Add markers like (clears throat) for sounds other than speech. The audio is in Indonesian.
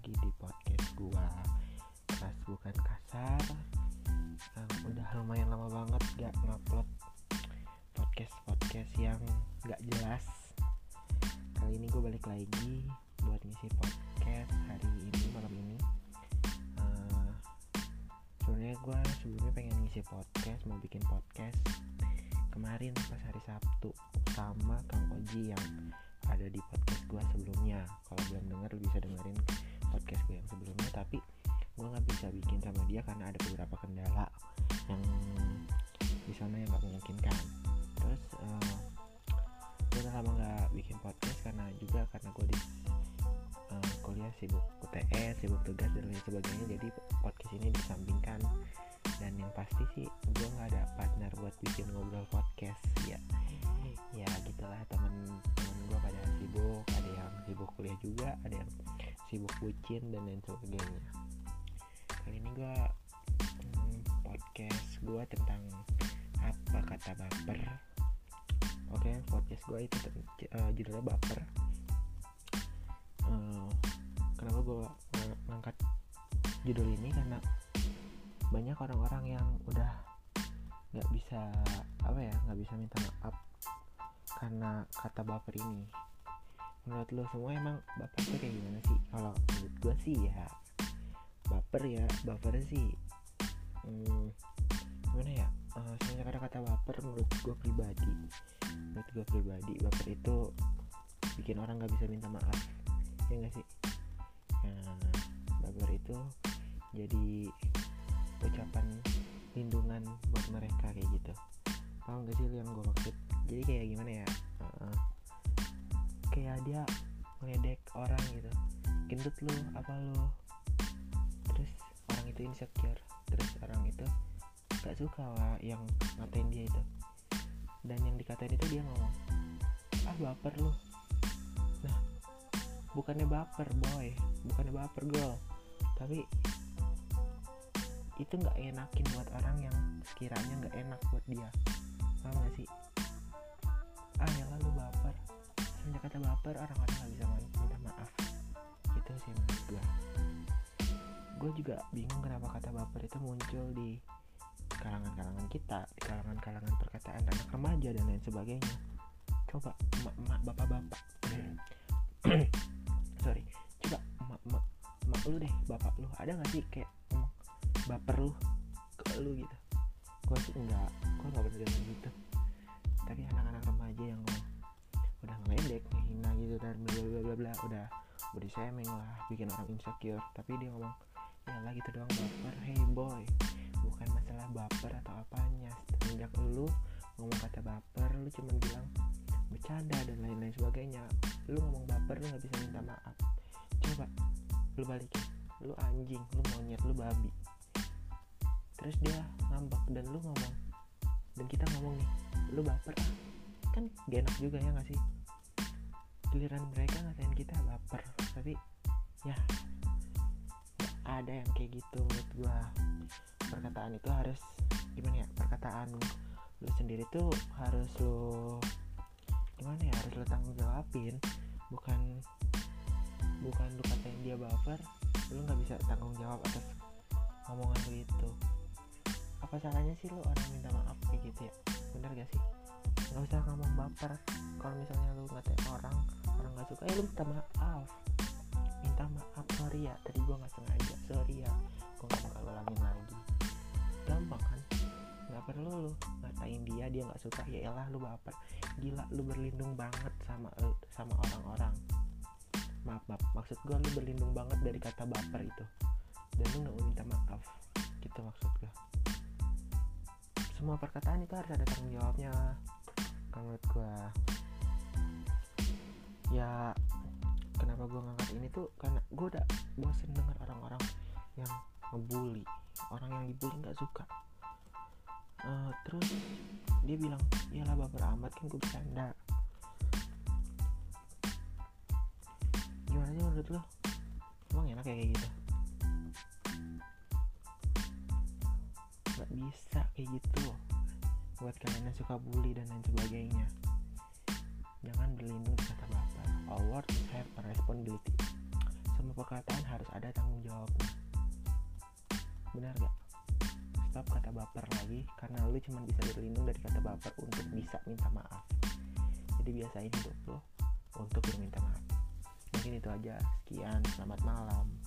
lagi di podcast gua. Keras bukan kasar. Um, Udah lumayan lama banget gak ngupload podcast-podcast yang gak jelas. Kali ini gue balik lagi buat ngisi podcast hari ini, malam ini. Uh, Sebenarnya gue sebelumnya pengen ngisi podcast, mau bikin podcast. Kemarin pas hari Sabtu sama Kang Oji yang ada di podcast gue sebelumnya. Kalau belum denger bisa dengerin podcast gue yang sebelumnya. Tapi gue nggak bisa bikin sama dia karena ada beberapa kendala yang di sana yang nggak memungkinkan. Terus uh, gue udah lama nggak bikin podcast karena juga karena gue di uh, kuliah sibuk UTS sibuk tugas dan lain sebagainya. Jadi podcast ini disampingkan. Dan yang pasti sih gue nggak ada partner buat bikin ngobrol podcast. Ya ya gitulah teman-teman sibuk kuliah juga ada yang sibuk bucin dan lain sebagainya. Kali ini gue hmm, podcast gue tentang apa kata baper. Oke podcast gue itu uh, judulnya baper. Uh, kenapa gue ngangkat judul ini? Karena banyak orang-orang yang udah nggak bisa apa ya nggak bisa minta maaf karena kata baper ini menurut lo semua emang baper tuh kayak gimana sih? Kalau menurut gue sih ya baper ya baper sih. Hmm, gimana ya? Uh, sebenarnya kata-kata baper menurut gue pribadi. Menurut gue pribadi baper itu bikin orang nggak bisa minta maaf. Ya nggak sih? Nah baper itu jadi ucapan lindungan buat mereka kayak gitu. Paham gak sih yang gue maksud? Jadi kayak gimana kayak dia ngeledek orang gitu. Gendut lu apa lu? Terus orang itu insecure. Terus orang itu gak suka lah yang ngatain dia itu. Dan yang dikatain itu dia ngomong ah baper lu. Nah bukannya baper boy. Bukannya baper girl. Tapi itu nggak enakin buat orang yang sekiranya nggak enak buat dia. Paham sih? Ah ya lalu kata baper orang-orang nggak bisa minta maaf. Itu sih menurut gue gue juga bingung kenapa kata baper itu muncul di kalangan-kalangan kita di kalangan-kalangan perkataan anak remaja dan lain sebagainya. Coba emak-emak bapak-bapak. (clears throat) Sorry coba emak-emak emak lu deh bapak lu. Ada nggak sih kayak ngomong baper lu ke lu gitu? Gue sih enggak gue nggak pernah gitu. Tapi anak-anak remaja yang udah ngeledek ngehina gitu dan bla bla bla bla udah body shaming lah bikin orang insecure. Tapi dia ngomong ya lah gitu doang baper hey boy. Bukan masalah baper atau apanya. Semenjak lu ngomong kata baper lu cuma bilang bercanda dan lain-lain sebagainya. Lu ngomong baper lu nggak bisa minta maaf. Coba lu balikin. Lu anjing lu monyet lu babi. Terus dia ngambek dan lu ngomong dan kita ngomong nih lu baper ah kan gak enak juga ya gak sih? Giliran mereka ngatain kita baper tapi ya ada yang kayak gitu menurut gua. Perkataan itu harus gimana ya perkataan lu sendiri tuh harus lu gimana ya harus lu tanggung jawabin. Bukan bukan lu katain dia baper lu nggak bisa tanggung jawab atas omongan lu itu. Apa salahnya sih lu orang minta maaf kayak gitu ya? Bener gak sih nggak usah ngomong baper kalau misalnya lu ngatain orang orang nggak suka ya lu minta maaf. Minta maaf sorry ya. Tadi gua nggak sengaja sorry ya. Gua nggak bakal ulangin lagi. Gampang kan? Nggak perlu lu ngatain dia dia nggak suka ya elah lu baper. Gila lu berlindung banget sama sama orang-orang. Maaf maaf maksud gua lu berlindung banget dari kata baper itu. Dan lu nggak minta maaf. Gitu maksud gua. Semua perkataan itu harus ada tanggung jawabnya kalau menurut gue ya kenapa gue ngangkat ini tuh? Karena gue udah bosen denger orang-orang yang ngebully orang yang dibully nggak suka. Uh, terus dia bilang iyalah baper amat kan gue bercanda. Gimana sih menurut lo? Emang enak ya kayak gitu? Nggak bisa kayak gitu buat kalian yang suka bully dan lain sebagainya. Jangan berlindung di kata baper all words have a responsibility. Sama perkataan harus ada tanggung jawabnya. Benar gak stop kata baper lagi karena lu cuma bisa berlindung dari kata baper untuk bisa minta maaf. Jadi biasain hidup lo untuk berminta maaf. Mungkin itu aja. Sekian selamat malam